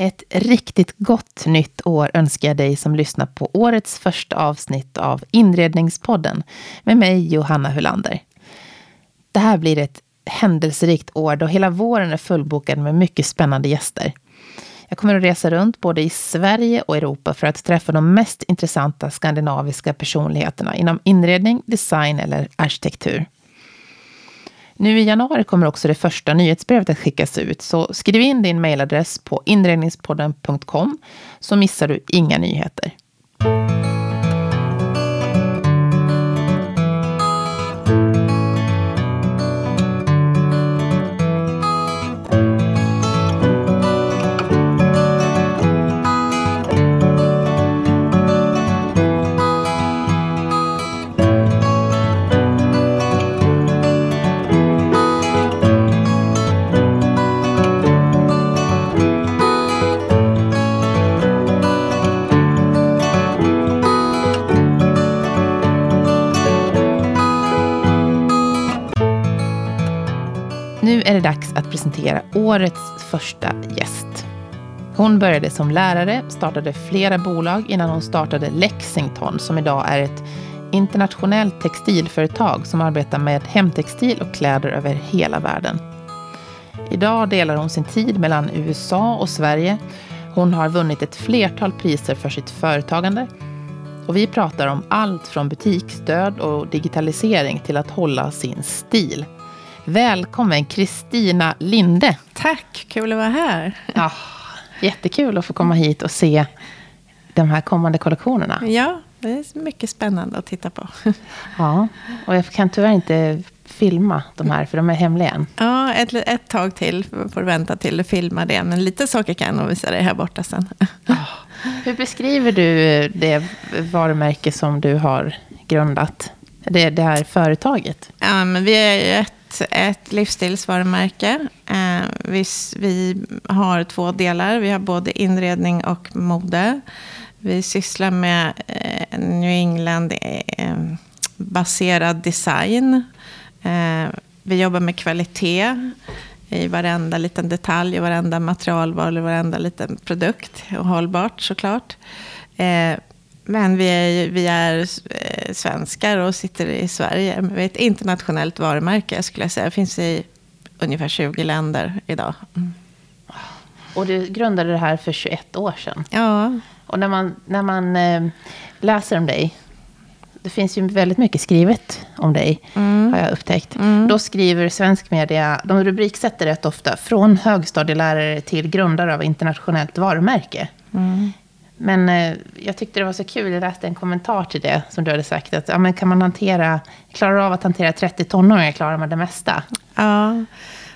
Ett riktigt gott nytt år önskar jag dig som lyssnar på årets första avsnitt av Inredningspodden med mig Johanna Hulander. Det här blir ett händelserikt år då hela våren är fullbokad med mycket spännande gäster. Jag kommer att resa runt både i Sverige och Europa för att träffa de mest intressanta skandinaviska personligheterna inom inredning, design eller arkitektur. Nu i januari kommer också det första nyhetsbrevet att skickas ut, så skriv in din mejladress på inredningspodden.com så missar du inga nyheter. Nu är det dags att presentera årets första gäst. Hon började som lärare, startade flera bolag innan hon startade Lexington som idag är ett internationellt textilföretag som arbetar med hemtextil och kläder över hela världen. Idag delar hon sin tid mellan USA och Sverige. Hon har vunnit ett flertal priser för sitt företagande. Och vi pratar om allt från butiksstöd och digitalisering till att hålla sin stil. Välkommen Kristina Linde. Tack, kul att vara här. Ja, jättekul att få komma hit och se de här kommande kollektionerna. Ja, det är mycket spännande att titta på. Ja, och jag kan tyvärr inte filma de här, för de är hemliga än. Ja, ett, ett tag till får du vänta till du filmar det. Men lite saker kan jag nog visa dig här borta sen. Hur beskriver du det varumärke som du har grundat? Det, det här företaget? Ja, men vi är ju ett ett, livsstilsvarumärke. Eh, vi, vi har två delar. Vi har både inredning och mode. Vi sysslar med eh, New England-baserad eh, design. Eh, vi jobbar med kvalitet i varenda liten detalj, i varenda materialval, i varenda liten produkt. Och hållbart såklart. Eh, men vi är, vi är eh, svenskar och sitter i Sverige. Vi är ett internationellt varumärke skulle jag säga. Det finns i ungefär 20 länder idag. Mm. Och du grundade det här för 21 år sedan. Ja. Och när man, när man eh, läser om dig, det finns ju väldigt mycket skrivet om dig, mm. har jag upptäckt. Mm. Då skriver svensk media, de rubriksätter rätt ofta, från högstadielärare till grundare av internationellt varumärke. Mm. Men eh, jag tyckte det var så kul, jag läste en kommentar till det som du hade sagt. Att ja, men kan man hantera, klarar av att hantera 30 tonåringar klarar man det mesta. Ja,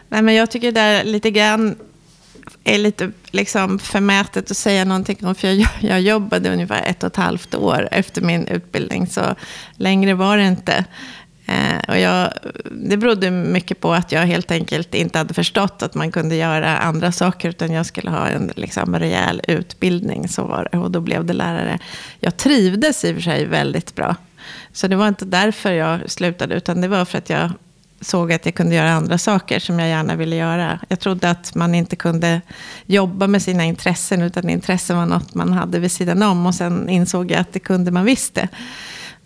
Nej, men jag tycker det där lite grann är lite liksom förmätet att säga någonting om. För jag, jag jobbade ungefär ett och ett halvt år efter min utbildning. Så längre var det inte. Eh, och jag, det berodde mycket på att jag helt enkelt inte hade förstått att man kunde göra andra saker, utan jag skulle ha en liksom, rejäl utbildning. Så var det, och då blev det lärare. Jag trivdes i och för sig väldigt bra. Så det var inte därför jag slutade, utan det var för att jag såg att jag kunde göra andra saker som jag gärna ville göra. Jag trodde att man inte kunde jobba med sina intressen, utan intressen var något man hade vid sidan om. Och sen insåg jag att det kunde man visst det.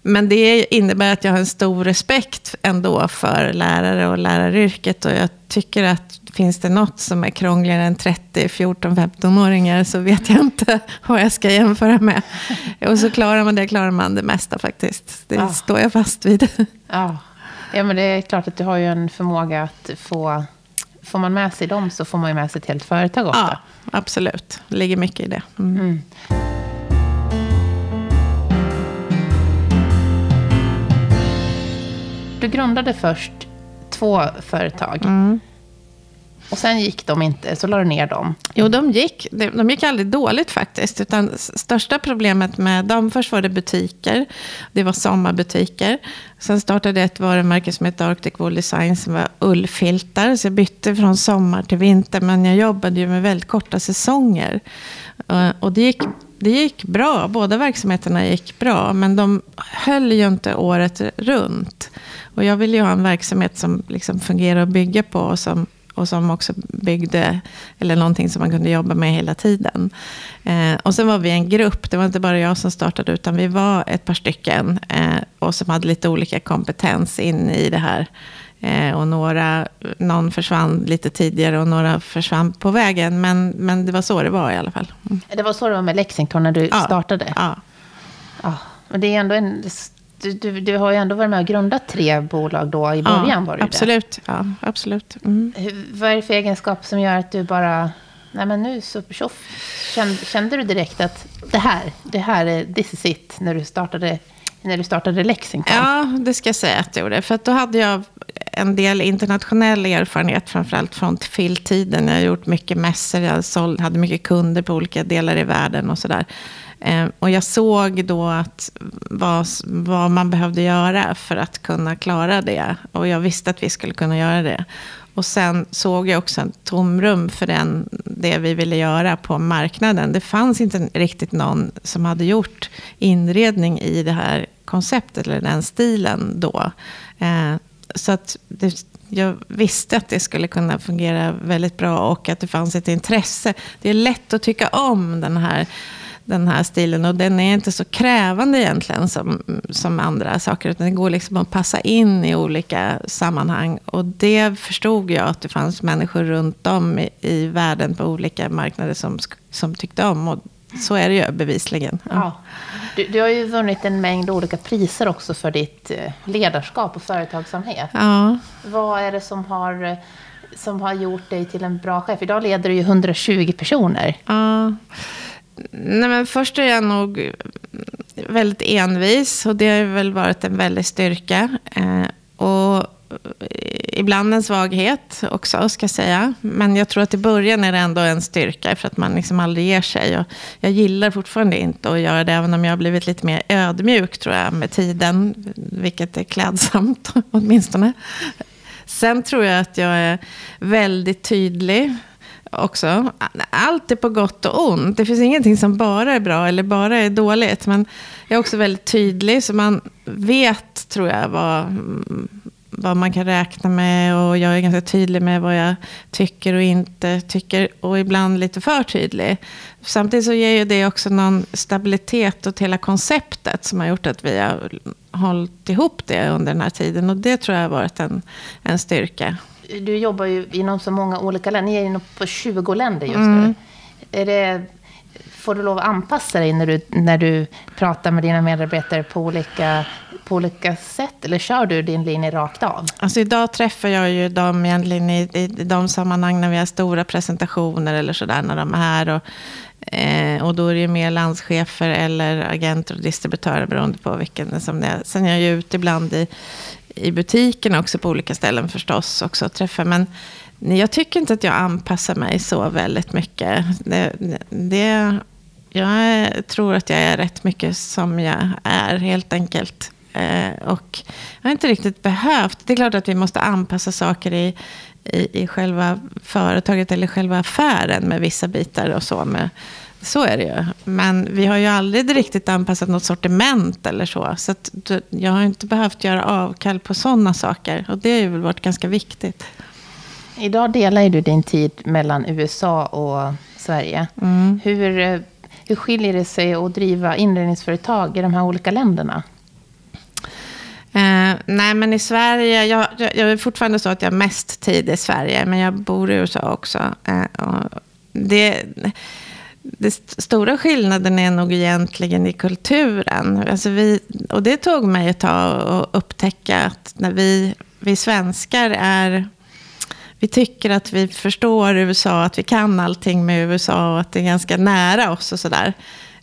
Men det innebär att jag har en stor respekt ändå för lärare och läraryrket. Och jag tycker att finns det något som är krångligare än 30, 14, 15-åringar så vet jag inte vad jag ska jämföra med. Och så klarar man det, klarar man det mesta faktiskt. Det ja. står jag fast vid. Ja. ja, men det är klart att du har ju en förmåga att få... Får man med sig dem så får man ju med sig ett helt företag ofta. Ja, absolut. Det ligger mycket i det. Mm. Mm. Du grundade först två företag. Mm. Och sen gick de inte, så la du ner dem. Jo, de gick. De gick aldrig dåligt faktiskt. Utan största problemet med dem, först var det butiker. Det var sommarbutiker. Sen startade jag ett varumärke som heter Arctic Wool Design som var ullfiltar. Så jag bytte från sommar till vinter. Men jag jobbade ju med väldigt korta säsonger. Och det gick det gick bra. Båda verksamheterna gick bra. Men de höll ju inte året runt. Och jag vill ju ha en verksamhet som liksom fungerar att bygga på. Och som och som också byggde, eller någonting som man kunde jobba med hela tiden. Eh, och sen var vi en grupp, det var inte bara jag som startade, utan vi var ett par stycken eh, och som hade lite olika kompetens in i det här. Eh, och några, någon försvann lite tidigare och några försvann på vägen. Men, men det var så det var i alla fall. Mm. Det var så det var med Lexington när du Ja. startade? Ja. Ja, men det är ändå en... Du, du, du har ju ändå varit med och grundat tre bolag då i början. ja, var det absolut. Ja, absolut. Mm. Det. Hur- Vad är det för egenskap som gör att du bara... Nej men nu så tjoff. Kände, kände du direkt att det här, det här är this is it när du startade, när du startade Lexington? Ja, det ska jag säga att jag gjorde. För då hade jag en del internationell erfarenhet, framförallt från filtiden. Jag har gjort mycket mässor, jag såld, hade mycket kunder på olika delar i världen och sådär. Eh, och jag såg då att vad, vad man behövde göra för att kunna klara det. Och jag visste att vi skulle kunna göra det. Och sen såg jag också ett tomrum för den, det vi ville göra på marknaden. Det fanns inte riktigt någon som hade gjort inredning i det här konceptet, eller den stilen då. Eh, så att det, jag visste att det skulle kunna fungera väldigt bra och att det fanns ett intresse. Det är lätt att tycka om den här, den här stilen och den är inte så krävande egentligen som, som andra saker. Utan det går liksom att passa in i olika sammanhang. Och det förstod jag att det fanns människor runt om i, i världen på olika marknader som, som tyckte om. Och så är det ju bevisligen. Ja. Du, du har ju vunnit en mängd olika priser också för ditt eh, ledarskap och företagsamhet. Ja. Vad är det som har, som har gjort dig till en bra chef? Idag leder du ju 120 personer. Ja. Nej, men först är jag nog väldigt envis och det har väl varit en väldig styrka. Eh, och eh, ibland en svaghet också, ska jag säga. Men jag tror att i början är det ändå en styrka för att man liksom aldrig ger sig. Och jag gillar fortfarande inte att göra det, även om jag har blivit lite mer ödmjuk tror jag med tiden. Vilket är klädsamt åtminstone. Sen tror jag att jag är väldigt tydlig också. Allt är på gott och ont. Det finns ingenting som bara är bra eller bara är dåligt. Men jag är också väldigt tydlig, så man vet, tror jag, vad, vad man kan räkna med. Och jag är ganska tydlig med vad jag tycker och inte tycker. Och ibland lite för tydlig. Samtidigt så ger ju det också någon stabilitet åt hela konceptet som har gjort att vi har hållit ihop det under den här tiden. Och det tror jag har varit en, en styrka. Du jobbar ju inom så många olika länder. Ni är inne på 20 länder just nu. Mm. Är det, får du lov att anpassa dig när du, när du pratar med dina medarbetare på olika, på olika sätt? Eller kör du din linje rakt av? Alltså idag träffar jag ju dem egentligen i, i, i de sammanhang när vi har stora presentationer eller sådär, när de är här. Och, eh, och då är det ju mer landschefer eller agenter och distributörer beroende på vilken som det är. Sen är jag ju ute ibland i, i butiken också på olika ställen förstås också och. Men jag tycker inte att jag anpassar mig så väldigt mycket. Det, det, jag tror att jag är rätt mycket som jag är helt enkelt. Eh, och jag har inte riktigt behövt. Det är klart att vi måste anpassa saker i, i, i själva företaget eller själva affären med vissa bitar och så. Med, så är det ju. Men vi har ju aldrig riktigt anpassat något sortiment eller så. Så jag har inte behövt göra avkall på sådana saker. Och det har ju väl varit ganska viktigt. Idag delar ju du din tid mellan USA och Sverige. Mm. Hur, hur skiljer det sig att driva inredningsföretag i de här olika länderna? Eh, nej, men i Sverige, jag, jag, jag är fortfarande så att jag har mest tid i Sverige, men jag bor i USA också. Eh, det, den stora skillnaden är nog egentligen i kulturen. Alltså vi, och det tog mig ett tag att upptäcka att när vi, vi svenskar är... Vi tycker att vi förstår USA, att vi kan allting med USA och att det är ganska nära oss och sådär.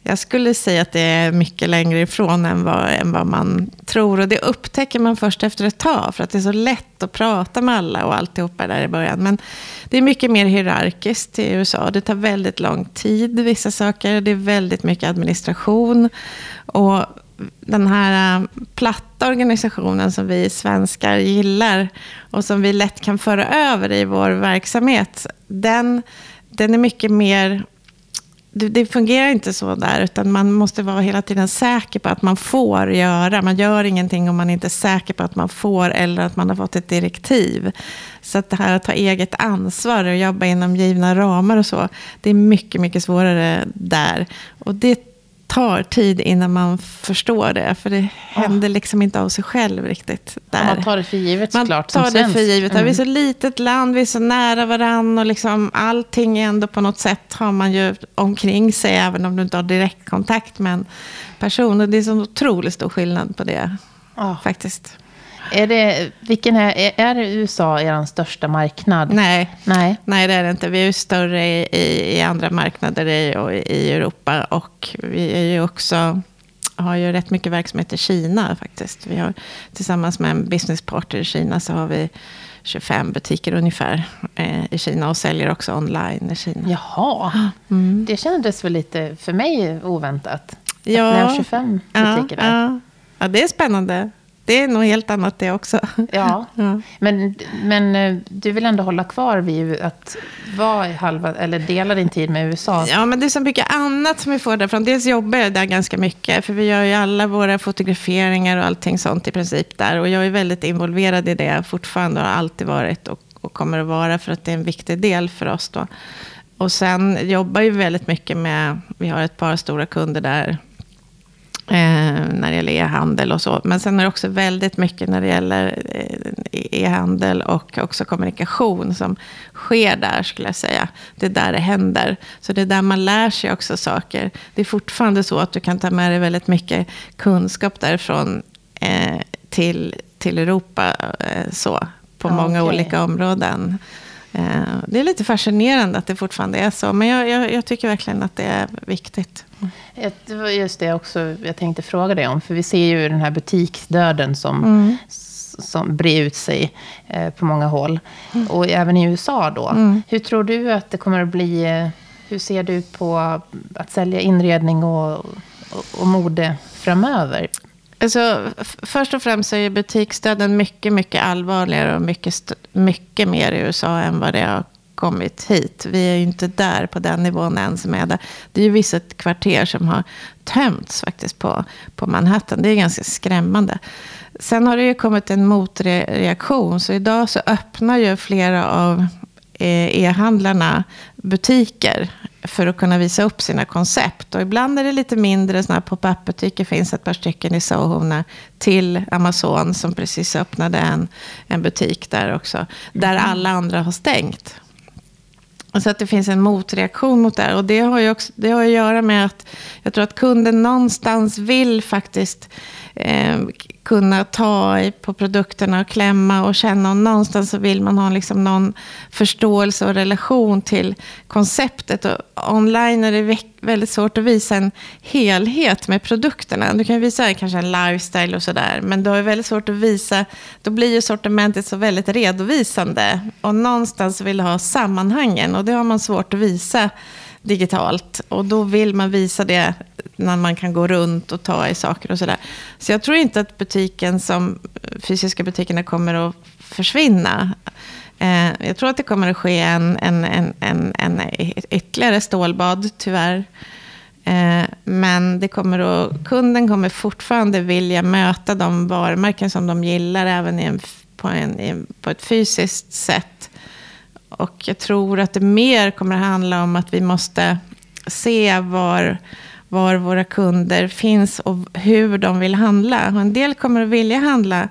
Jag skulle säga att det är mycket längre ifrån än vad, än vad man tror. Och det upptäcker man först efter ett tag. För att det är så lätt att prata med alla och alltihopa där i början. Men det är mycket mer hierarkiskt i USA. Det tar väldigt lång tid, vissa saker. Det är väldigt mycket administration. Och den här äh, platta organisationen som vi svenskar gillar och som vi lätt kan föra över i vår verksamhet, den, den är mycket mer det, det, fungerar inte så där, utan man måste vara hela tiden säker på att man får göra. Man gör ingenting om man inte är säker på att man får eller att man har fått ett direktiv. Så att det här att ta eget ansvar och jobba inom givna ramar och så, det är mycket, mycket svårare där. Och det tar tid innan man förstår det. För det händer liksom inte av sig själv riktigt. Där. man tar det för givet såklart. Man tar det för givet. Mm. Vi är så litet land, vi är så nära varandra. Och liksom allting ändå på något sätt har man ju omkring sig. Även om du inte har direktkontakt med en person. Och det är så otroligt stor skillnad på det. Oh. Faktiskt. Är, det, vilken är, är USA er största marknad? Nej. Nej. Nej, det är det inte. Vi är större i, i, i andra marknader i, och i Europa. Och vi är ju också, har ju rätt mycket verksamhet i Kina faktiskt. Vi har, tillsammans med en businesspartner i Kina så har vi 25 butiker ungefär eh, i Kina och säljer också online i Kina. Jaha, mm. det kändes väl lite för mig oväntat. Ja, att ni har 25 butiker ja, där. Ja. ja, det är spännande det är nog helt annat det också. Ja, ja. Men, men eh, du vill ändå hålla kvar vid att vara halva, eller dela din tid med USA? Ja, men det är så mycket annat som vi får därifrån. Dels jobbar jag där ganska mycket, för vi gör ju alla våra fotograferingar och allting sånt i princip där. Och jag är väldigt involverad i det fortfarande och har alltid varit och, och kommer att vara, för att det är en viktig del för oss då. Och sen jobbar vi väldigt mycket med, vi har ett par stora kunder där, när det gäller e-handel och så. Men sen är det också väldigt mycket när det gäller eh, e-handel och också kommunikation som sker där, skulle jag säga. Det är där det händer. Så det är där man lär sig också saker. Det är fortfarande så att du kan ta med dig väldigt mycket kunskap därifrån eh, till, till Europa. Eh, så, på ja, många okay. olika områden. Eh, det är lite fascinerande att det fortfarande är så. Men jag, jag, jag, tycker verkligen att det är viktigt. Det var just det också jag tänkte fråga dig om. För vi ser ju den här butiksdöden som, mm. som brer ut sig eh, på många håll. Mm. Och även i USA då. Mm. Hur tror du att det kommer att bli? Eh, hur ser du på att sälja inredning och, och, och mode framöver? Alltså, först och främst så är butiksdöden mycket, mycket allvarligare och mycket, mycket mer i USA än vad det har kommit hit. Vi är ju inte där på den nivån än som är där. Det är ju vissa kvarter som har tömts faktiskt på, på Manhattan. Det är ganska skrämmande. Sen har det ju kommit en motreaktion. Så idag så öppnar ju flera av eh, e-handlarna butiker för att kunna visa upp sina koncept. Och ibland är det lite mindre sådana här pop-up-butiker. finns ett par stycken i Soho till Amazon som precis öppnade en, en butik där också. Där mm. alla andra har stängt. Så att det finns en motreaktion mot det här. Och det har ju också, det har att göra med att jag tror att kunden någonstans vill faktiskt eh, kunna ta på produkterna och klämma och känna. Och någonstans så vill man ha liksom någon förståelse och relation till konceptet. Och online är det väldigt svårt att visa en helhet med produkterna. Du kan visa kanske en lifestyle och sådär. Men du har väldigt svårt att visa, då blir ju sortimentet så väldigt redovisande. Och någonstans vill du ha sammanhangen. Och det har man svårt att visa digitalt. Och då vill man visa det när man kan gå runt och ta i saker och sådär. Så jag tror inte att butiken som fysiska butikerna kommer att försvinna. Eh, jag tror att det kommer att ske en, en, en, en, en ytterligare stålbad, tyvärr. Eh, men det kommer att, kunden kommer fortfarande vilja möta de varumärken som de gillar, även i en, på, en, på ett fysiskt sätt. Och jag tror att det mer kommer att handla om att vi måste se var, var våra kunder finns och hur de vill handla. Och en del kommer att vilja handla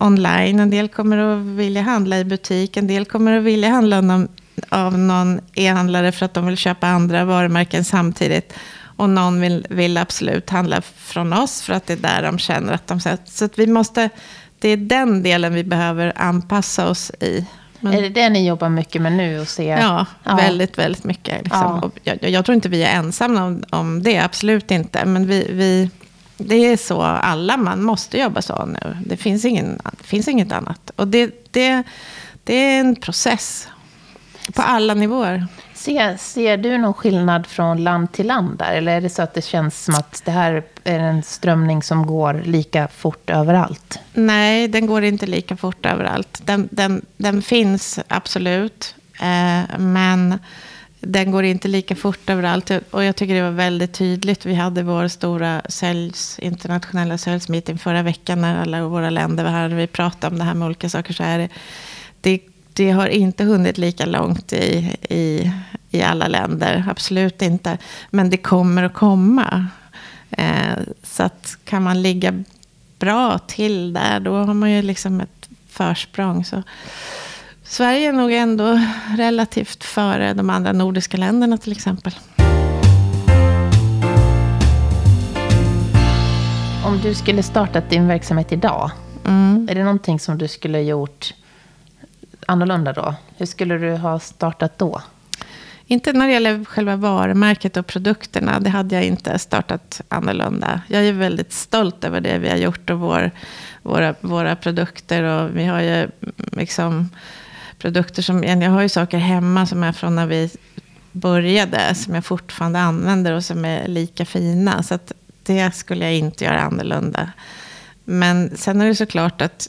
online, en del kommer att vilja handla i butik, en del kommer att vilja handla någon, av någon e-handlare för att de vill köpa andra varumärken samtidigt. Och någon vill, vill absolut handla från oss för att det är där de känner att de... sätts. Så att vi måste, det är den delen vi behöver anpassa oss i. Men, är det det ni jobbar mycket med nu? Och se? Ja, ja. väldigt, väldigt mycket. Liksom. Ja. Jag, jag, tror inte vi är ensamma om, om det, absolut inte. Men vi, vi, det är så alla, man måste jobba så nu. Det finns, ingen, det finns inget annat. Och det, det, det är en process på alla nivåer. Ser, ser du någon skillnad från land till land där? Eller är det så att det känns som att det här är en strömning som går lika fort överallt? Nej, den går inte lika fort överallt. Den, den, den finns absolut. Eh, men den går inte lika fort överallt. Och jag tycker det var väldigt tydligt. Vi hade vår stora sales, internationella säljsmeeting förra veckan när alla våra länder var här. Vi pratade om det här med olika saker. Så här. det, det, har inte hunnit lika långt i, i, i alla länder. Absolut inte. Men det kommer att komma. Eh, så att kan man ligga bra till där, då har man ju liksom ett försprång. Så Sverige är nog ändå relativt före de andra nordiska länderna till exempel. Om du skulle startat din verksamhet idag, mm. är det någonting som du skulle gjort annorlunda då? Hur skulle du ha startat då? Inte när det gäller själva varumärket och produkterna. Det hade jag inte startat annorlunda. Jag är väldigt stolt över det vi har gjort och vår, våra, våra produkter. Och vi har ju mm, liksom produkter som... Jag har ju saker hemma som är från när vi började. Som jag fortfarande använder och som är lika fina. Så det skulle jag inte göra annorlunda. Men sen är det såklart att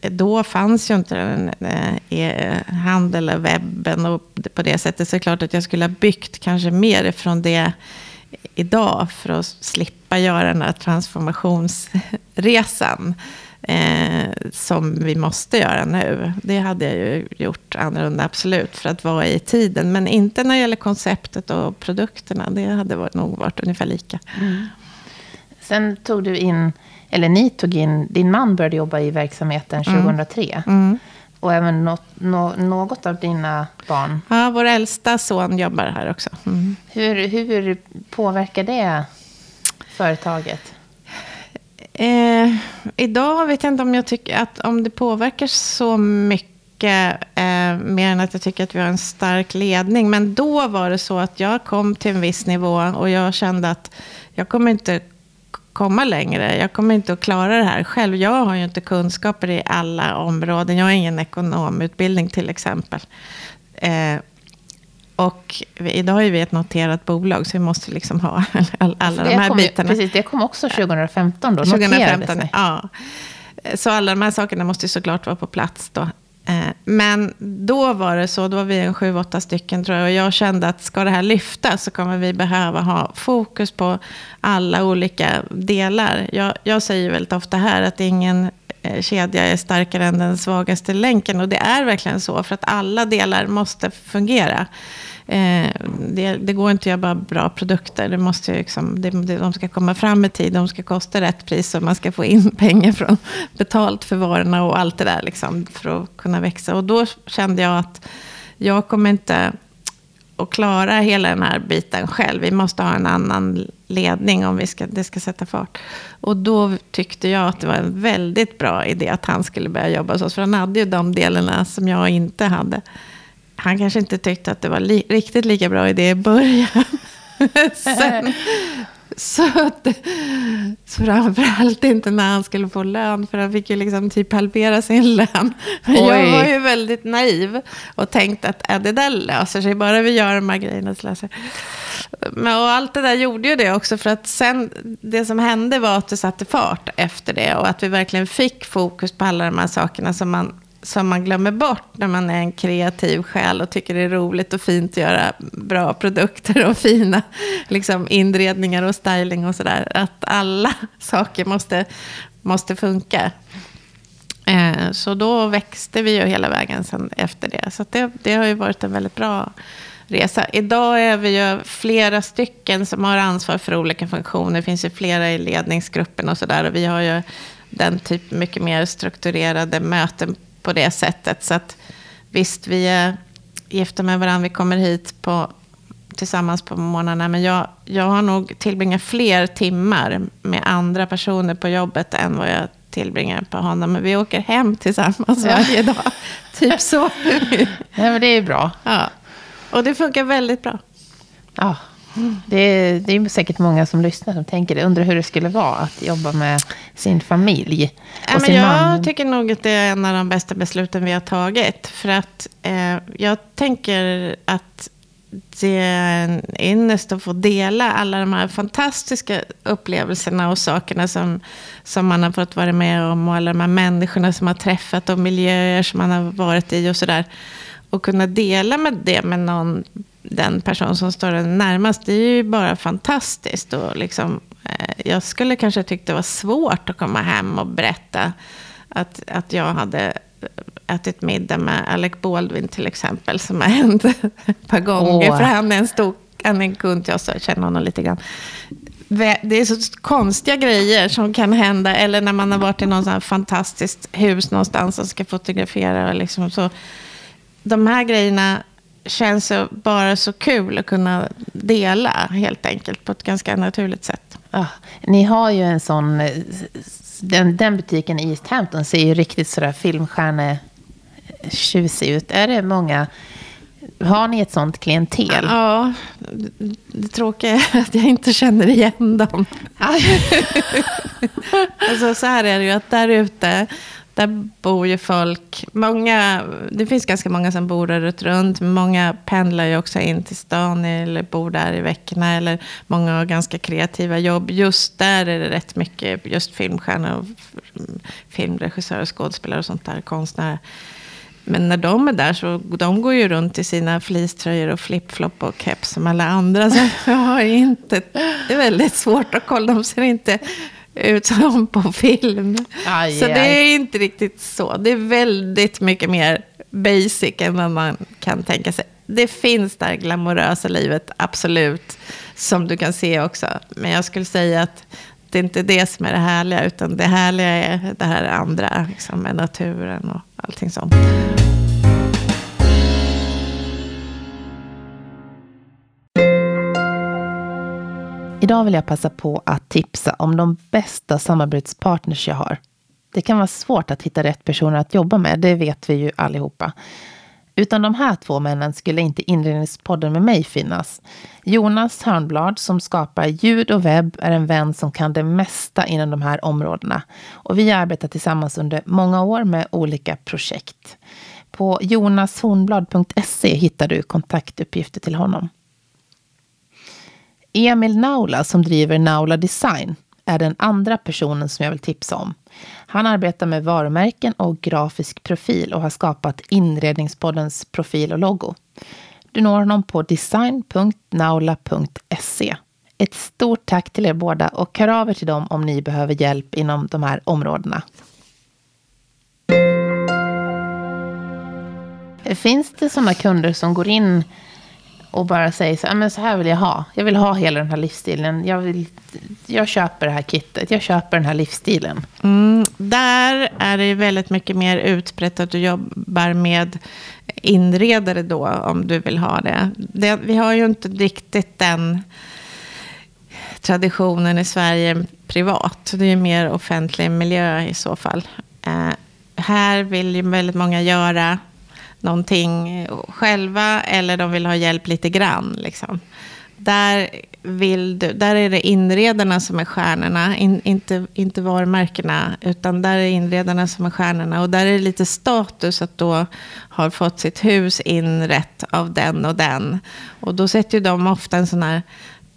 då fanns ju inte den eh, e-, e-handel och webben och på det sättet. Så det klart att jag skulle ha byggt kanske mer ifrån det idag för att slippa göra den här transformationsresan eh, som vi måste göra nu. Det hade jag ju gjort annorlunda, absolut, för att vara i tiden. Men inte när det gäller konceptet och produkterna. Det hade varit, nog varit ungefär lika. Mm. Sen tog du in eller ni tog in, din man började jobba i verksamheten 2003. Mm. mm. Och även något, no, något av dina barn. Ja, vår äldsta son jobbar här också. Mm. Hur, hur påverkar det företaget? Eh, idag vet jag inte om jag tycker att om det påverkar så mycket. Eh, mer än att jag tycker att vi har en stark ledning. Men då var det så att jag kom till en viss nivå och jag kände att jag kommer inte komma längre. Jag kommer inte att klara det här själv. Jag har ju inte kunskaper i alla områden. Jag har ingen ekonomutbildning till exempel. Eh, och idag är vi ett noterat bolag, så vi måste liksom ha alla, alla de här kom, bitarna. Precis, det kom också 2015 då, 2015, ja. Så alla de här sakerna måste såklart vara på plats då. Eh, men då var det så, då var vi en sju, åtta stycken tror jag. Och jag kände att ska det här lyftas så kommer vi behöva ha fokus på alla olika delar. Jag, jag säger väldigt ofta här att ingen Eh, kedja är starkare än den svagaste länken. Och det är verkligen så, för att alla delar måste fungera. Eh, det, det, går inte att göra bara bra produkter. Det måste liksom, det, de ska komma fram i tid, de ska kosta rätt pris och man ska få in pengar från betalt för varorna och allt det där liksom, för att kunna växa. Och då kände jag att jag kommer inte att klara hela den här biten själv. Vi måste ha en annan ledning om vi ska, det ska sätta fart. Och då tyckte jag att det var en väldigt bra idé att han skulle börja jobba hos oss. För han hade ju de delarna som jag inte hade han kanske inte tyckte att det var li riktigt lika bra idé i början. Sen, så, att, så framförallt inte när han skulle få lön, för han fick ju liksom typ halvera sin lön. Men jag var ju väldigt naiv och tänkte att äh, det där löser sig, bara vi gör de här grejerna så löser men, och allt det där gjorde ju det också, för att sen, det som hände var att det satte fart efter det och att vi verkligen fick fokus på alla de här sakerna som man som man glömmer bort när man är en kreativ själ och tycker det är roligt och fint att göra bra produkter och fina liksom, inredningar och styling och sådär. Att alla saker måste, måste funka. Eh, så då växte vi ju hela vägen sen efter det. Så det, det har ju varit en väldigt bra resa. Idag är vi ju flera stycken som har ansvar för olika funktioner. Det finns ju flera i ledningsgruppen och sådär. Och vi har ju den typ mycket mer strukturerade möten på det sättet. Så att visst, vi är gifta med varandra, vi kommer hit på, tillsammans på morgnarna. Men jag, jag har nog tillbringat fler timmar med andra personer på jobbet än vad jag tillbringar på honom. Men vi åker hem tillsammans varje dag. typ så. ja, men det är bra. Ja. Och det funkar väldigt bra. Ja, det är, det är säkert många som lyssnar som tänker det. Undrar hur det skulle vara att jobba med sin familj. Och ja, sin jag man. tycker nog att det är en av de bästa besluten vi har tagit. För att eh, jag tänker att det är en ynnest att få dela alla de här fantastiska upplevelserna och sakerna som, som man har fått vara med om. Och alla de här människorna som har träffat och miljöer som man har varit i och sådär. Och kunna dela med det med någon den person som står en närmast. Det är ju bara fantastiskt. Och liksom, eh, jag skulle kanske tyckt det var svårt att komma hem och berätta att, att jag hade ätit middag med Alec Baldwin till exempel, som har hänt ett par gånger. Oh. För han är en stor han är en kund jag känner honom lite grann. Det är så konstiga grejer som kan hända. Eller när man har varit i något sånt fantastiskt hus någonstans och ska fotografera. Liksom så. De här grejerna känns bara så kul att kunna dela helt enkelt på ett ganska naturligt sätt. Ja, ni har ju en sån, den, den butiken i East Hampton ser ju riktigt sådär filmstjärne-tjusig ut. Är det många har ni ett sånt klientel? Ja, det tråkiga är att jag inte känner igen dem. alltså, så här är det ju, att där ute, där bor ju folk, många, det finns ganska många som bor där runt, många pendlar ju också in till stan eller bor där i veckorna, eller många har ganska kreativa jobb. Just där är det rätt mycket just filmstjärnor, och filmregissörer, skådespelare och sånt där, konstnärer. Men när de är där så de går ju runt i sina fleecetröjor och flipflop och keps som alla andra. Så jag har inte, det är väldigt svårt att kolla. De ser inte ut som på film. Aj, så aj. det är inte riktigt så. Det är väldigt mycket mer basic än vad man kan tänka sig. Det finns där glamorösa livet, absolut. Som du kan se också. Men jag skulle säga att det är inte det som är det härliga. Utan det härliga är det här andra, liksom, med naturen och allting sånt. Idag vill jag passa på att tipsa om de bästa samarbetspartners jag har. Det kan vara svårt att hitta rätt personer att jobba med, det vet vi ju allihopa. Utan de här två männen skulle inte Inredningspodden med mig finnas. Jonas Hörnblad som skapar ljud och webb är en vän som kan det mesta inom de här områdena. Och vi har arbetat tillsammans under många år med olika projekt. På jonashornblad.se hittar du kontaktuppgifter till honom. Emil Naula som driver Naula Design är den andra personen som jag vill tipsa om. Han arbetar med varumärken och grafisk profil och har skapat Inredningspoddens profil och logo. Du når honom på design.naula.se. Ett stort tack till er båda och hör av er till dem om ni behöver hjälp inom de här områdena. Finns det sådana kunder som går in och bara säger så, men så här vill jag ha. Jag vill ha hela den här livsstilen. Jag, vill, jag köper det här kittet. Jag köper den här livsstilen. Mm, där är det väldigt mycket mer utbrett att du jobbar med inredare då, om du vill ha det. det vi har ju inte riktigt den traditionen i Sverige privat. Det är ju mer offentlig miljö i så fall. Eh, här vill ju väldigt många göra någonting själva eller de vill ha hjälp lite grann. Liksom. Där, vill du, där är det inredarna som är stjärnorna, in, inte, inte varumärkena. Utan där är inredarna som är stjärnorna. Och där är det lite status att då ha fått sitt hus inrätt av den och den. Och då sätter ju de ofta en sån här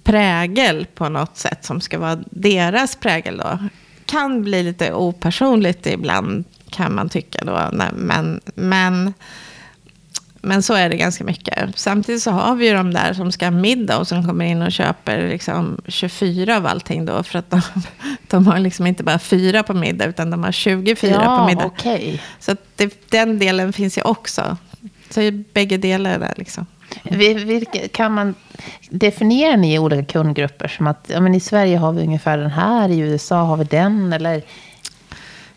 prägel på något sätt som ska vara deras prägel då. Kan bli lite opersonligt ibland kan man tycka då. Men, men men så är det ganska mycket. Samtidigt så har vi ju de där som ska ha middag och som kommer in och köper liksom 24 av allting då. För att de, de har liksom inte bara fyra på middag utan de har 24 ja, på middag. Okay. Så det, den delen finns ju också. Så är bägge delar där liksom. Vilka, kan man definiera ni olika kundgrupper? Som att ja, men i Sverige har vi ungefär den här, i USA har vi den. Eller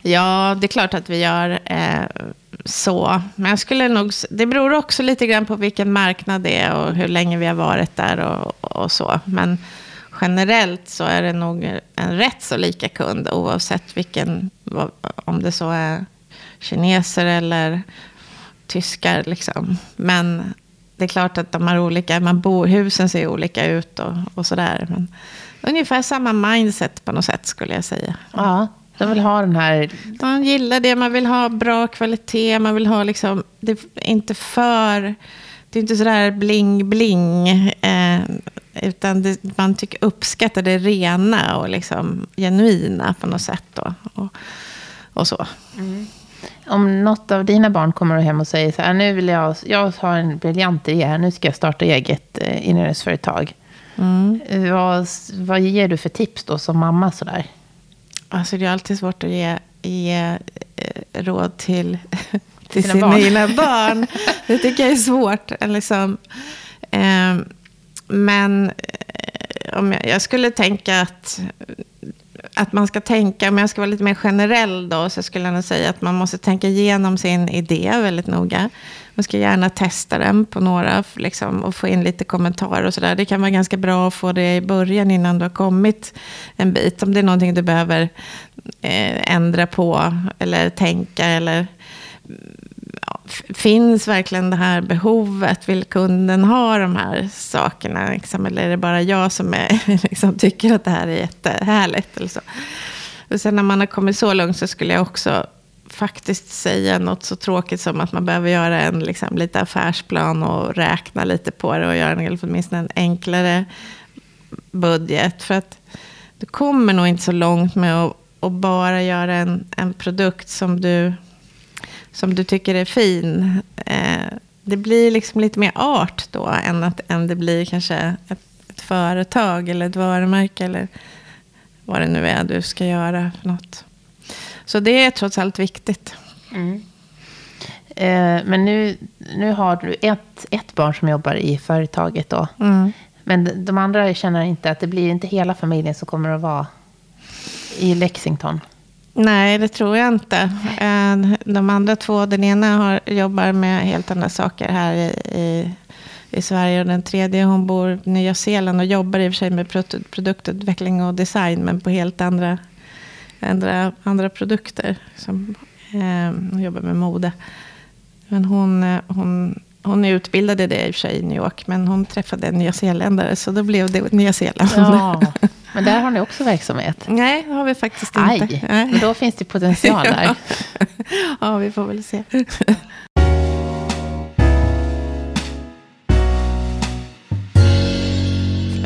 Ja, det är klart att vi gör eh, så. Men jag skulle nog, det beror också lite grann på vilken marknad det är och hur länge vi har varit där och, och så. Men generellt så är det nog en rätt så lika kund oavsett vilken, om det så är kineser eller tyskar. Liksom. Men det är klart att de har olika, man bor, husen ser olika ut och, och sådär. Men ungefär samma mindset på något sätt skulle jag säga. Ja. De vill ha den här... De gillar det, man vill ha bra kvalitet, man vill ha liksom, det är inte för, det är inte sådär bling-bling. Eh, utan det, man tycker, uppskattar det rena och liksom genuina på något sätt. Då, och, och så. Mm. Om något av dina barn kommer hem och säger så här, nu vill jag, jag har en briljant idé här, nu ska jag starta eget eh, inredningsföretag. Mm. Vad, vad ger du för tips då som mamma sådär? Alltså det är alltid svårt att ge, ge eh, råd till, till sina, sina barn. egna barn. det tycker jag är svårt. Liksom, eh, men om jag, jag, skulle tänka att, att man ska tänka, om jag ska vara lite mer generell då, så skulle jag nog säga att man måste tänka igenom sin idé väldigt noga. Man ska gärna testa den på några liksom, och få in lite kommentarer och sådär. Det kan vara ganska bra att få det i början innan du har kommit en bit. Om det är någonting du behöver eh, ändra på eller tänka eller ja, finns verkligen det här behovet? Vill kunden ha de här sakerna? Liksom, eller är det bara jag som är, liksom, tycker att det här är jättehärligt? Eller så. Och sen när man har kommit så långt så skulle jag också faktiskt säga något så tråkigt som att man behöver göra en liksom, lite affärsplan och räkna lite på det och göra en, åtminstone en enklare budget. För att du kommer nog inte så långt med att, att bara göra en, en produkt som du, som du tycker är fin. Eh, det blir liksom lite mer art då än, att, än det blir kanske ett, ett företag eller ett varumärke eller vad det nu är du ska göra för något. Så det är trots allt viktigt. Mm. Eh, men nu, nu har du ett, ett barn som jobbar i företaget då. Mm. Men de andra känner inte att det blir inte hela familjen som kommer att vara i Lexington. Nej, det tror jag inte. Eh, de andra två, den ena har, jobbar med helt andra saker här i, i, i Sverige. Och den tredje hon bor i Nya Zeeland och jobbar i och för sig med produktutveckling och design. Men på helt andra andra, andra produkter. Som, eh, hon jobbar med mode. Men hon, eh, hon, hon är utbildad i det i och för sig i New York. Men hon träffade en nyzeeländare så då blev det Nya Zeeland. Ja, men där har ni också verksamhet? Nej, det har vi faktiskt inte. Aj, men då finns det potential där. ja, vi får väl se.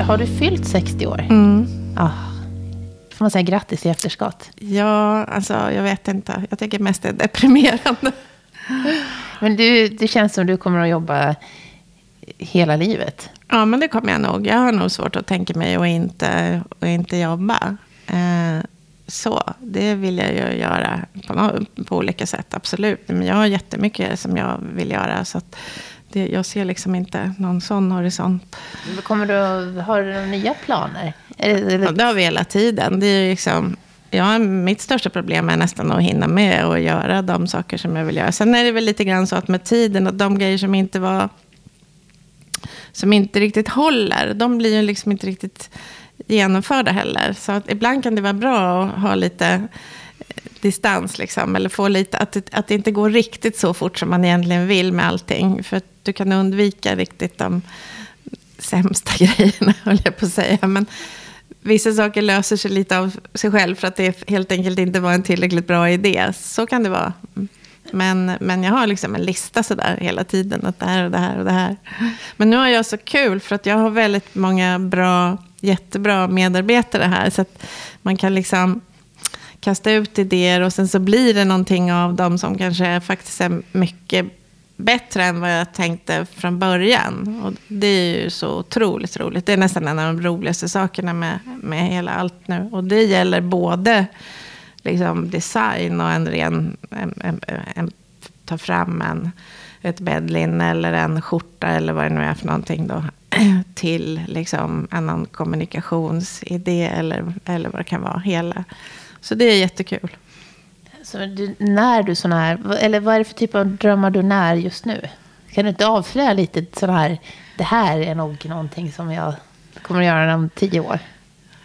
Har du fyllt 60 år? Mm. Ah. Får man säga grattis i efterskott? Ja, alltså jag vet inte. Jag tycker mest det är deprimerande. Men du, det känns som du kommer att jobba hela livet. Ja, men det kommer jag nog. Jag har nog svårt att tänka mig att inte, att inte jobba. Eh, så, det vill jag ju göra på, på olika sätt, absolut. Men jag har jättemycket som jag vill göra. Så det, jag ser liksom inte någon sån horisont. Kommer du, har du några nya planer? Ja, det har vi hela tiden. Det är liksom, ja, mitt största problem är nästan att hinna med och göra de saker som jag vill göra. Sen är det väl lite grann så att med tiden, att de grejer som inte var som inte riktigt håller, de blir ju liksom inte riktigt genomförda heller. Så att ibland kan det vara bra att ha lite eh, distans, liksom, eller få lite, att det, att det inte går riktigt så fort som man egentligen vill med allting. För att du kan undvika riktigt de sämsta grejerna, höll jag på att säga. Men vissa saker löser sig lite av sig själv för att det helt enkelt inte var en tillräckligt bra idé. Så kan det vara. Men, men jag har liksom en lista sådär hela tiden. Att det här och det här och det här. Men nu har jag så kul för att jag har väldigt många bra, jättebra medarbetare här. Så att man kan liksom kasta ut idéer och sen så blir det någonting av dem som kanske faktiskt är mycket bättre än vad jag tänkte från början. Och det är ju så otroligt roligt. Det är nästan en av de roligaste sakerna med, med hela allt nu. Och det gäller både liksom design och en ren... En, en, en, ta fram en, ett bäddlinne eller en skjorta eller vad det nu är för någonting då. Till liksom en kommunikationsidé eller, eller vad det kan vara. Hela. Så det är jättekul. Så du, när du sådana här, eller vad är det för typ av drömmar du när just nu? Kan du inte avslöja lite sådana här, det här är nog någonting som jag kommer att göra om tio år?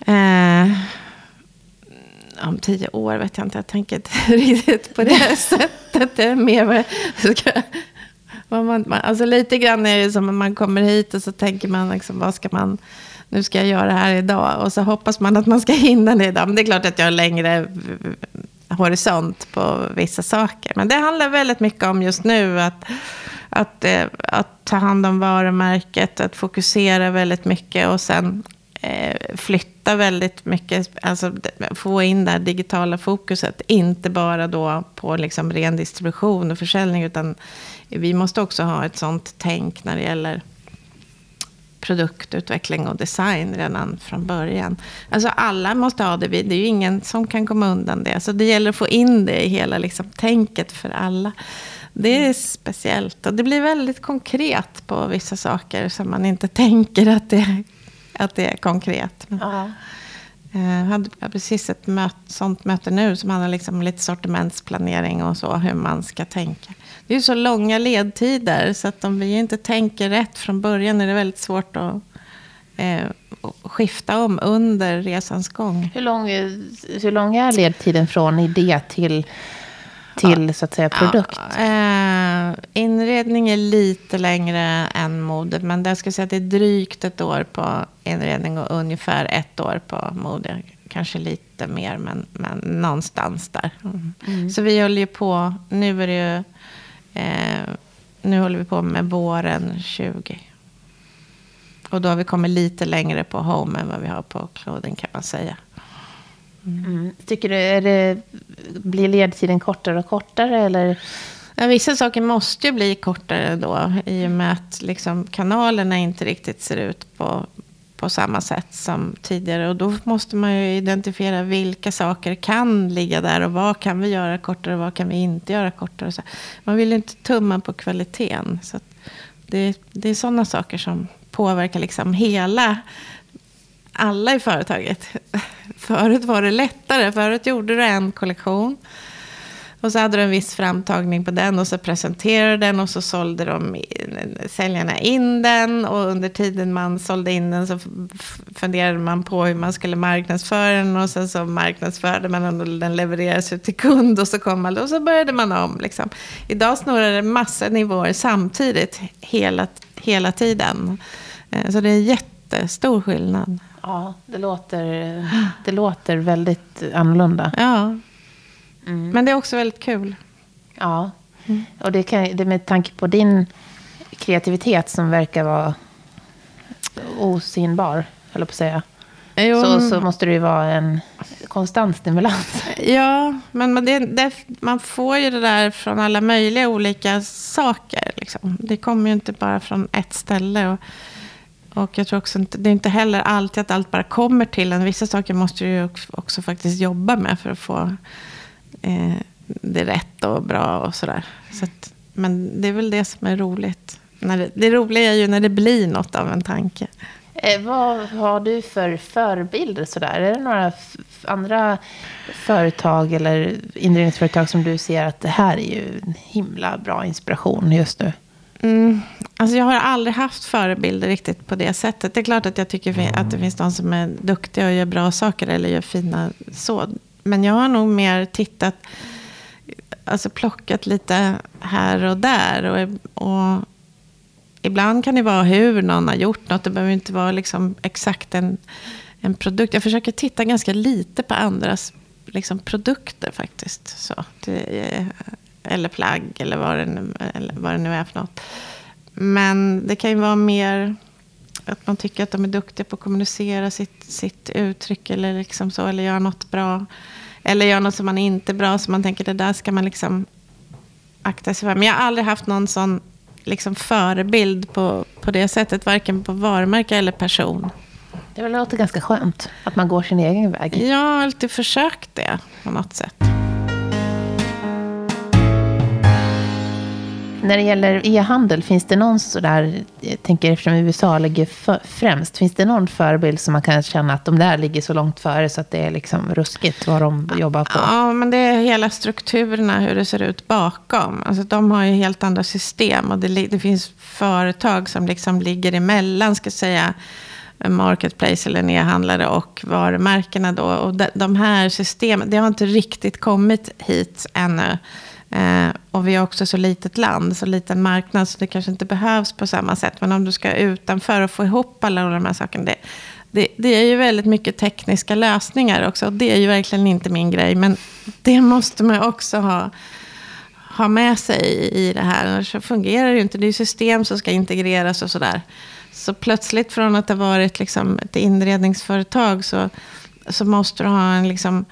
Eh, om tio år vet jag inte, jag tänker inte riktigt på det sättet. Det är mer vad jag ska, man, alltså lite grann är det som att man kommer hit och så tänker man liksom, vad ska man, nu ska jag göra det här idag. Och så hoppas man att man ska hinna det idag. Men det är klart att jag har längre horisont på vissa saker. Men det handlar väldigt mycket om just nu att, att, eh, att ta hand om varumärket, att fokusera väldigt mycket och sen eh, flytta väldigt mycket, alltså få in det här digitala fokuset. Inte bara då på liksom ren distribution och försäljning, utan vi måste också ha ett sånt tänk när det gäller produktutveckling och design redan från början. Alltså alla måste ha det. Det är ju ingen som kan komma undan det. Så det gäller att få in det i hela liksom, tänket för alla. Det är speciellt och det blir väldigt konkret på vissa saker som man inte tänker att det, att det är konkret. Ja. Jag hade precis ett möte, sånt möte nu som handlar liksom om lite sortimentsplanering och så, hur man ska tänka. Det är ju så långa ledtider så att om vi inte tänker rätt från början är det väldigt svårt att eh, skifta om under resans gång. Hur lång, hur lång är ledtiden från idé till till så att säga produkt? Ja, eh, inredning är lite längre än mode. Men jag skulle säga att det är drygt ett år på inredning och ungefär ett år på mode. Kanske lite mer, men, men någonstans där. Mm. Mm. Så vi håller ju på, nu är det ju, nu håller vi på med våren 20. Och då har vi kommit lite längre på home än vad vi har på clothing kan man säga. Mm. Tycker du, är det, blir ledtiden kortare och kortare? Eller? Ja, vissa saker måste ju bli kortare då. I och med att liksom, kanalerna inte riktigt ser ut på, på samma sätt som tidigare. Och då måste man ju identifiera vilka saker kan ligga där. Och vad kan vi göra kortare och vad kan vi inte göra kortare. Så man vill ju inte tumma på kvaliteten. Så det, det är sådana saker som påverkar liksom hela alla i företaget. Förut var det lättare. Förut gjorde du en kollektion. Och så hade du en viss framtagning på den och så presenterade den och så sålde de säljarna in den. Och under tiden man sålde in den så funderade man på hur man skulle marknadsföra den. Och sen så marknadsförde man och den levererades ut till kund och så kom man och så började man om. Liksom. Idag snurrar det massa nivåer samtidigt hela, hela tiden. Eh, så det är jättestor skillnad. Ja, det låter, det låter väldigt annorlunda. Ja. Mm. Men det är också väldigt kul. Ja. Mm. Och det, kan, det med tanke på din kreativitet som verkar vara osynbar, höll på att säga. Jo. Så, så måste det ju vara en konstant stimulans. Ja, men det, det, man får ju det där från alla möjliga olika saker. Liksom. Det kommer ju inte bara från ett ställe. Och och jag tror också inte, det är inte heller alltid att allt bara kommer till en. Vissa saker måste du ju också faktiskt jobba med för att få eh, det rätt och bra och sådär. Så att, men det är väl det som är roligt. När det, det roliga är ju när det blir något av en tanke. Eh, vad har du för förebilder sådär? Är det några andra företag eller inredningsföretag som du ser att det här är ju en himla bra inspiration just nu? Mm, alltså jag har aldrig haft förebilder riktigt på det sättet. Det är klart att jag tycker att det finns de som är duktiga och gör bra saker eller gör fina så. Men jag har nog mer tittat, alltså plockat lite här och där. Och, och ibland kan det vara hur någon har gjort något. Det behöver inte vara liksom exakt en, en produkt. Jag försöker titta ganska lite på andras liksom, produkter faktiskt. Så, det, eller plagg eller vad, det nu, eller vad det nu är för något. Men det kan ju vara mer att man tycker att de är duktiga på att kommunicera sitt, sitt uttryck eller, liksom så, eller göra något bra. Eller göra något som man inte är bra, så man tänker det där ska man liksom akta sig för. Men jag har aldrig haft någon sån liksom förebild på, på det sättet, varken på varumärke eller person. Det låter ganska skönt, att man går sin egen väg. Jag har alltid försökt det på något sätt. När det gäller e-handel, finns det någon sådär, jag tänker eftersom USA ligger för, främst, finns det någon förebild som man kan känna att de där ligger så långt före så att det är liksom ruskigt vad de jobbar på? Ja, men det är hela strukturerna, hur det ser ut bakom. Alltså de har ju helt andra system och det, det finns företag som liksom ligger emellan, ska säga, marketplace eller e-handlare och varumärkena då. Och de, de här systemen, det har inte riktigt kommit hit ännu. Eh, och vi har också så litet land, så liten marknad, så det kanske inte behövs på samma sätt. Men om du ska utanför och få ihop alla de här sakerna, det, det, det, är ju väldigt mycket tekniska lösningar också. Och det är ju verkligen inte min grej, men det måste man också ha, ha med sig i det här. Annars fungerar det ju inte. Det är ju system som ska integreras och sådär. Så plötsligt från att det varit liksom ett inredningsföretag så, så måste du ha en, liksom,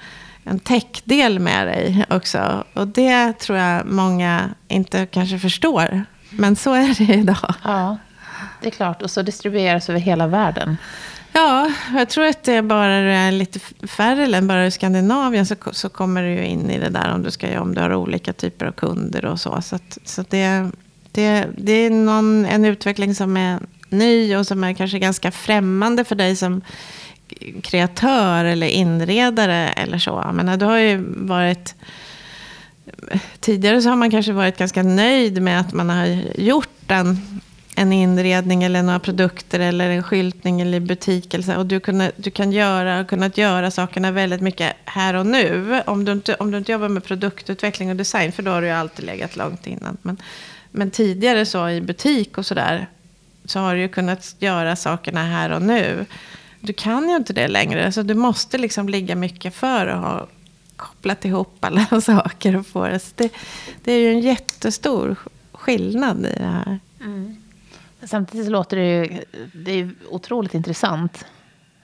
en techdel med dig också. Och det tror jag många inte kanske förstår. Men så är det idag. Ja, det är klart. Och så distribueras över hela världen. Ja, jag tror att det är bara lite färre länder, bara i Skandinavien så, så kommer du ju in i det där om du, ska, om du har olika typer av kunder och så. Så, att, så det, det, det är någon, en utveckling som är ny och som är kanske ganska främmande för dig som kreatör eller inredare eller så. Men du har ju varit... Tidigare så har man kanske varit ganska nöjd med att man har gjort en en inredning eller några produkter eller en skyltning eller butik. Eller så, och du, kunde, du kan göra, kunnat göra sakerna väldigt mycket här och nu. Om du, inte, om du inte jobbar med produktutveckling och design, för då har du ju alltid legat långt innan. Men, men tidigare så i butik och sådär, så har du ju kunnat göra sakerna här och nu. Du kan ju inte det längre, så du måste liksom ligga mycket för att ha kopplat ihop alla saker och få det. Så det, det är ju en jättestor skillnad i det här. Mm. Samtidigt låter det ju det är otroligt intressant.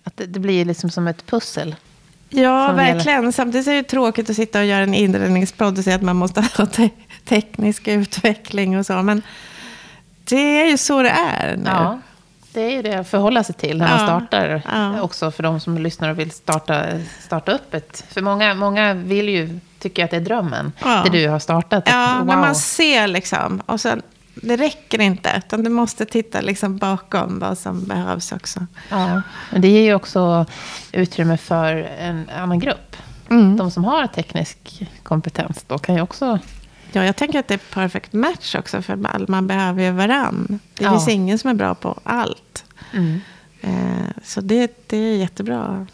Att det, det blir liksom som ett pussel. Ja, verkligen. Hela... Samtidigt är det tråkigt att sitta och göra en inredningspodd och säga att man måste ha te teknisk utveckling och så. Men det är ju så det är nu. Ja, det är ju det att förhålla sig till när ja, man startar. Ja. Också för de som lyssnar och vill starta, starta upp ett. För många, många vill ju, tycker att det är drömmen. Ja. Det du har startat. Ja, wow. men man ser liksom. Och sen det räcker inte, utan du måste titta liksom bakom vad som behövs också. Ja, men det ger ju också utrymme för en annan grupp. Mm. De som har teknisk kompetens då kan ju också... Ja, jag tänker att det är perfect match också, för man behöver ju varann. Det ja. finns ingen som är bra på allt. Mm. Eh, så det, det är jättebra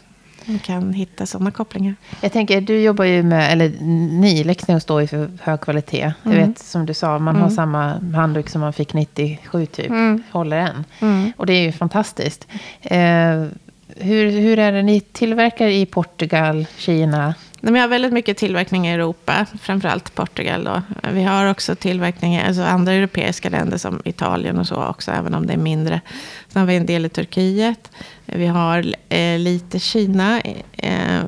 man kan hitta sådana kopplingar. Jag tänker, du jobbar ju med, eller ni, Lexneus står ju för hög kvalitet. Mm. Jag vet, som du sa, man mm. har samma handduk som man fick 97 typ, mm. håller än. Mm. Och det är ju fantastiskt. Eh, hur, hur är det, ni tillverkar i Portugal, Kina? Vi har väldigt mycket tillverkning i Europa, framförallt Portugal. Då. Vi har också tillverkning i alltså andra europeiska länder som Italien och så också, även om det är mindre. Sen har vi en del i Turkiet. Vi har eh, lite Kina. Eh,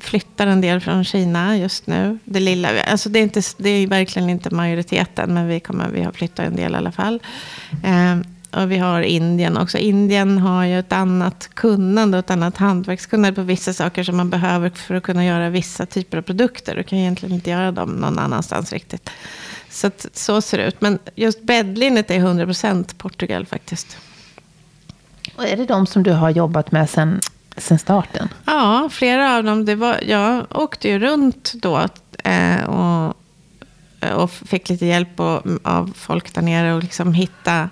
flyttar en del från Kina just nu. Det, lilla, alltså det, är inte, det är verkligen inte majoriteten, men vi, kommer, vi har flyttat en del i alla fall. Eh, och vi har Indien också. Indien har ju ett annat kunnande och ett annat hantverkskunnande på vissa saker som man behöver för att kunna göra vissa typer av produkter. Du kan egentligen inte göra dem någon annanstans riktigt. Så, att, så ser det ut. Men just bäddlinnet är 100% Portugal faktiskt. Och är det de som du har jobbat med sen, sen starten? Ja, flera av dem. Det var, jag åkte ju runt då eh, och, och fick lite hjälp och, av folk där nere och liksom hitta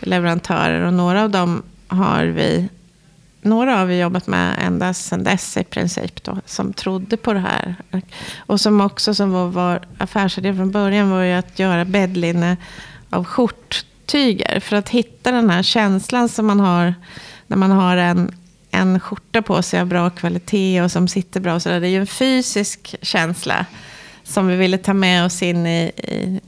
leverantörer. Och några av dem har vi, några har vi jobbat med ända sedan dess i princip. Då, som trodde på det här. Och som också som var, vår affärsidé från början var ju att göra bäddlinne av skjorttyger. För att hitta den här känslan som man har när man har en, en skjorta på sig av bra kvalitet och som sitter bra. Så det är ju en fysisk känsla som vi ville ta med oss in i,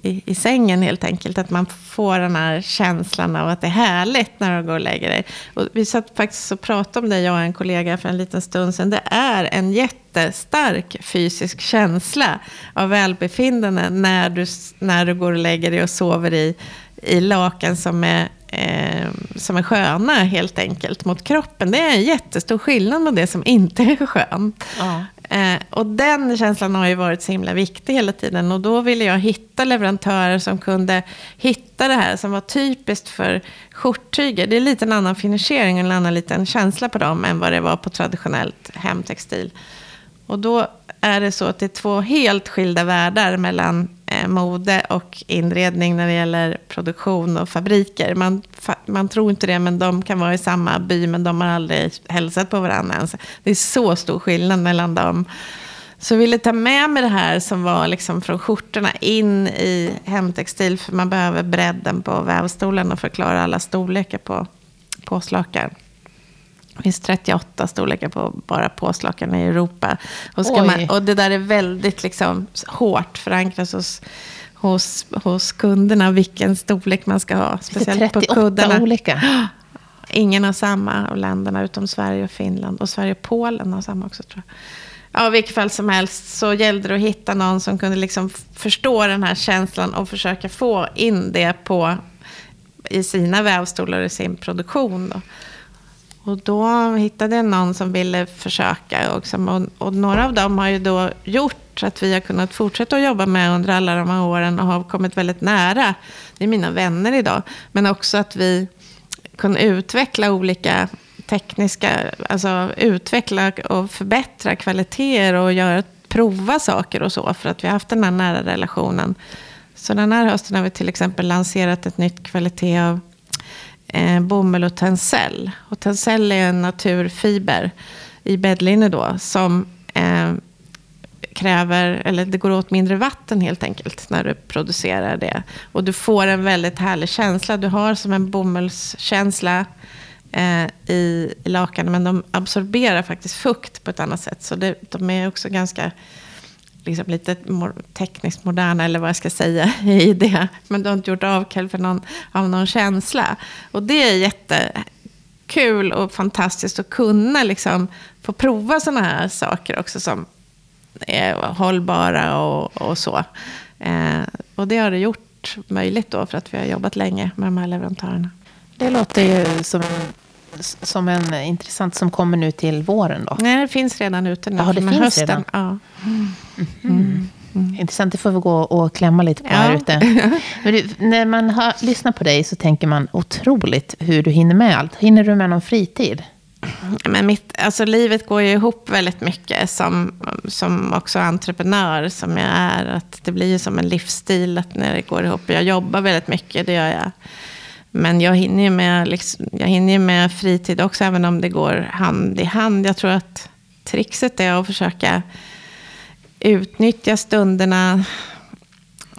i, i, sängen helt enkelt. Att man får den här känslan av att det är härligt när du går och lägger dig. Och vi satt faktiskt och pratade om det, jag och en kollega, för en liten stund sedan. Det är en jättestark fysisk känsla av välbefinnande när du, när du går och lägger dig och sover i, i lakan som är eh, som är sköna helt enkelt mot kroppen. Det är en jättestor skillnad mot det som inte är skönt. Ja. Eh, och den känslan har ju varit så himla viktig hela tiden. Och då ville jag hitta leverantörer som kunde hitta det här som var typiskt för skjorttyger. Det är lite en annan finishering, en annan liten känsla på dem än vad det var på traditionellt hemtextil. Och då är det så att det är två helt skilda världar mellan Eh, mode och inredning när det gäller produktion och fabriker. Man, man tror inte det, men de kan vara i samma by, men de har aldrig hälsat på varandra ens. Det är så stor skillnad mellan dem. Så jag ville ta med mig det här som var liksom från skjortorna in i hemtextil, för man behöver bredden på vävstolen och förklara alla storlekar på påslakan. Det finns 38 storlekar på bara påslakan i Europa. Och, man, och det där är väldigt liksom hårt förankrat hos, hos, hos kunderna vilken storlek man ska ha. Speciellt på kuddarna. olika. Ingen har samma av länderna utom Sverige och Finland. Och Sverige och Polen har samma också tror jag. Ja, vilket fall som helst så gällde det att hitta någon som kunde liksom förstå den här känslan och försöka få in det på, i sina vävstolar och i sin produktion. Då. Och då hittade jag någon som ville försöka. Och, och, och, några av dem har ju då gjort att vi har kunnat fortsätta att jobba med under alla de här åren och har kommit väldigt nära. Det är mina vänner idag. Men också att vi kunde utveckla olika tekniska, alltså utveckla och förbättra kvaliteter och göra, prova saker och så. För att vi har haft den här nära relationen. Så den här hösten har vi till exempel lanserat ett nytt kvalitet av eh, bomull och tencel. Och tencel är en naturfiber i bäddlinne då. Som eh, kräver, eller det går åt mindre vatten helt enkelt när du producerar det. Och du får en väldigt härlig känsla. Du har som en bomullskänsla eh, i, i lakanen. Men de absorberar faktiskt fukt på ett annat sätt. Så det, de är också ganska liksom lite tekniskt moderna, eller vad jag ska säga, i det. Men du har inte gjort avkall för någon, av någon känsla. Och det är jättekul och fantastiskt att kunna liksom få prova sådana här saker också som är hållbara och, och så. Eh, och det har det gjort möjligt då för att vi har jobbat länge med de här leverantörerna. Det låter ju som en som en intressant som kommer nu till våren då? Nej, det finns redan ute nu. Ja, det finns hösten. redan? Ja. Mm. Mm. Mm. Intressant, det får vi gå och klämma lite på ja. här ute. Men du, när man har, lyssnar på dig så tänker man otroligt hur du hinner med allt. Hinner du med någon fritid? Men mitt, alltså livet går ju ihop väldigt mycket som, som också entreprenör som jag är. Att det blir ju som en livsstil att när det går ihop. Jag jobbar väldigt mycket, det gör jag men jag hinner ju med, liksom, jag hinner med fritid också, även om det går hand i hand. Jag tror att trixet är att försöka utnyttja stunderna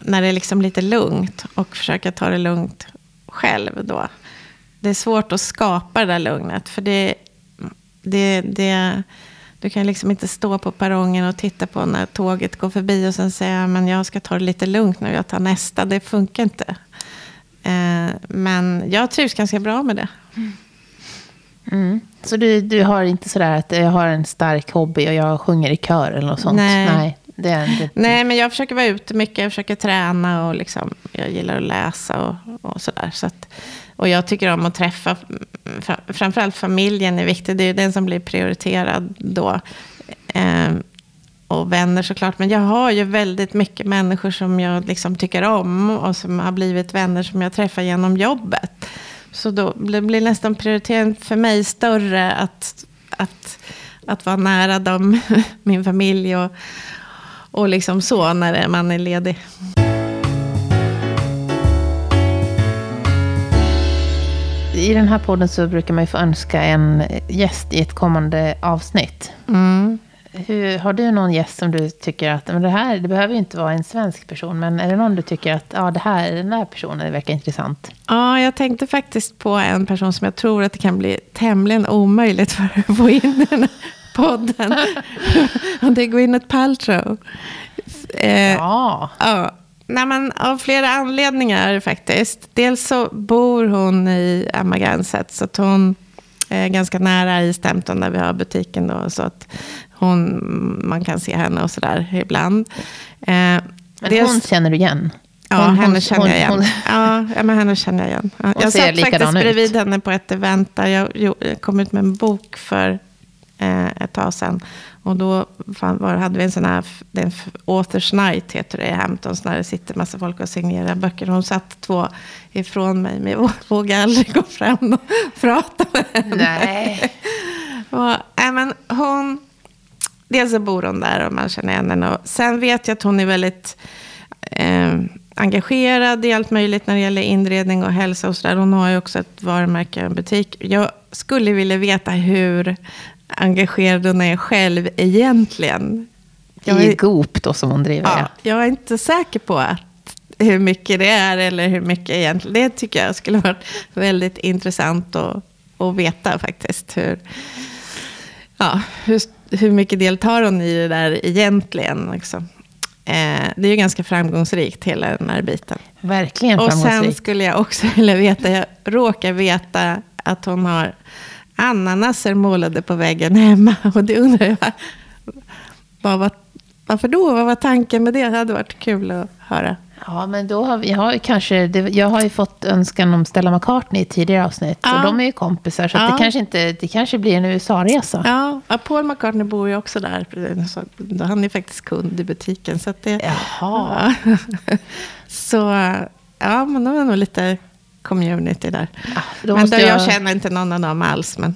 när det är liksom lite lugnt och försöka ta det lugnt själv då. Det är svårt att skapa det där lugnet, för det, det, det, du kan liksom inte stå på perrongen och titta på när tåget går förbi och sen säga men jag ska ta det lite lugnt nu, jag tar nästa. Det funkar inte. Eh, men jag trivs ganska bra med det. Mm. Så du, du har inte sådär att jag har en stark hobby och jag sjunger i kör eller något sånt? Nej. Nej, det är inte... Nej men jag försöker vara ute mycket. Jag försöker träna och liksom, jag gillar att läsa och, och sådär. Så att, och jag tycker om att träffa, framförallt familjen är viktig. Det är den som blir prioriterad då. Eh, och vänner såklart. Men jag har ju väldigt mycket människor som jag liksom tycker om och som har blivit vänner som jag träffar genom jobbet. Så då blir nästan prioriteringen för mig större att, att, att vara nära dem, min familj och, och liksom så när man är ledig. I den här podden så brukar man ju få önska en gäst i ett kommande avsnitt. Mm. Hur, har du någon gäst som du tycker att, men det här, det behöver ju inte vara en svensk person, men är det någon du tycker att, ja det här, den här personen verkar intressant? Ja, jag tänkte faktiskt på en person som jag tror att det kan bli tämligen omöjligt för att få in den här podden. Och det är Gwyneth Paltrow. Eh, ja. ja. Nej, men av flera anledningar faktiskt. Dels så bor hon i Amagansett, så att hon är ganska nära i Stampton där vi har butiken. Då, så att hon, man kan se henne och sådär ibland. Eh, men dels, hon känner du igen? Ja, hon, henne känner jag igen. Hon, ja, men henne känner jag igen. jag satt faktiskt bredvid ut. henne på ett event där jag kom ut med en bok för eh, ett tag sedan. Och då var, hade vi en sån här, en Authors Night heter det i Hamptons, när det sitter massa folk och signerar böcker. Hon satt två ifrån mig, men jag vågade aldrig gå fram och prata med henne. Nej. och, äh, men hon dels så bor hon där och man känner igen henne. Och sen vet jag att hon är väldigt eh, engagerad i allt möjligt när det gäller inredning och hälsa och sådär. Hon har ju också ett varumärke och en butik. Jag skulle vilja veta hur engagerad hon är själv egentligen. Jag I Goop då som hon driver. Ja, jag är inte säker på att hur mycket det är eller hur mycket egentligen. Det tycker jag skulle vara väldigt intressant att, att veta faktiskt. Hur, ja, hur, hur mycket deltar hon i det där egentligen? Liksom. Eh, det är ju ganska framgångsrikt, hela den här biten. Verkligen Och framgångsrikt. sen skulle jag också vilja veta, jag råkar veta att hon har ananaser målade på väggen hemma. Och det undrar jag, vad var, varför då? Vad var tanken med det? Det hade varit kul att höra. Ja, men då har vi, jag, har ju kanske, det, jag har ju fått önskan om Stella McCartney i tidigare avsnitt. Ja. Och de är ju kompisar, så Ja. det, kanske inte, det kanske blir en USA-resa. Ja, ja, Paul McCartney bor ju också där. Han är faktiskt kund i butiken. Så att det, Jaha. Ja. Så ja, men de är nog lite community där. då men då, jag... jag- känner inte någon av dem alls. Men,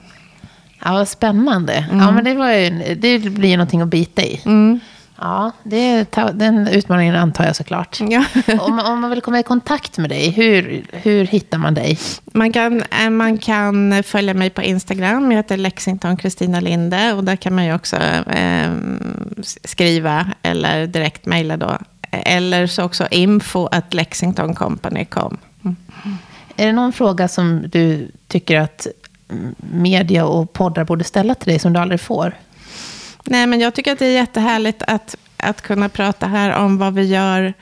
Ja, vad spännande. Ja, men det, var ju, det blir ju någonting att bita i. mm. Ja, det, ta- den utmaningen antar jag såklart. ja. om, om man vill komma i kontakt med dig, hur, hur hittar man dig? man, kan, eh, man kan följa mig på Instagram. Jag heter Lexington Kristina Linde. Och där kan man ju också eh, skriva eller direkt mejla då. Eller så också info at lexingtoncompany.com. Mm. Är det någon fråga som du tycker att media och poddar borde ställa till dig som du aldrig får? Nej, men jag tycker att det är jättehärligt att, att kunna prata här om vad vi gör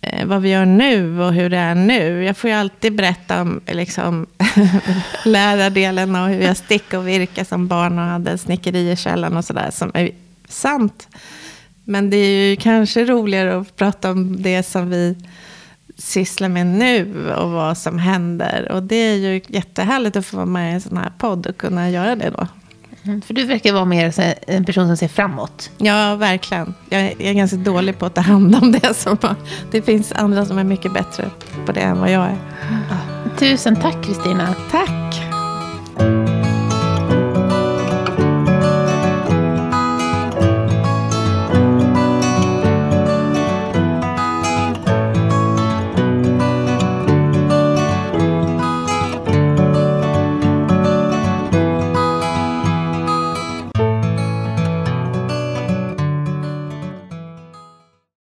eh, vad vi gör nu och hur det är nu. Jag får ju alltid berätta om liksom, lärardelen och hur jag stick och virka som barn och hade snickeri i källaren och sådär, som är sant. Men det är ju kanske roligare att prata om det som vi sysslar med nu och vad som händer. Och det är ju jättehärligt att få vara med i en sån här podd och kunna göra det då. Mm, För du verkar vara mer en person som ser framåt. Ja, verkligen. Jag är, jag är ganska dålig på att ta hand om det. Som, det finns andra som är mycket bättre på det än vad jag är. Tusen tack Kristina. Tack!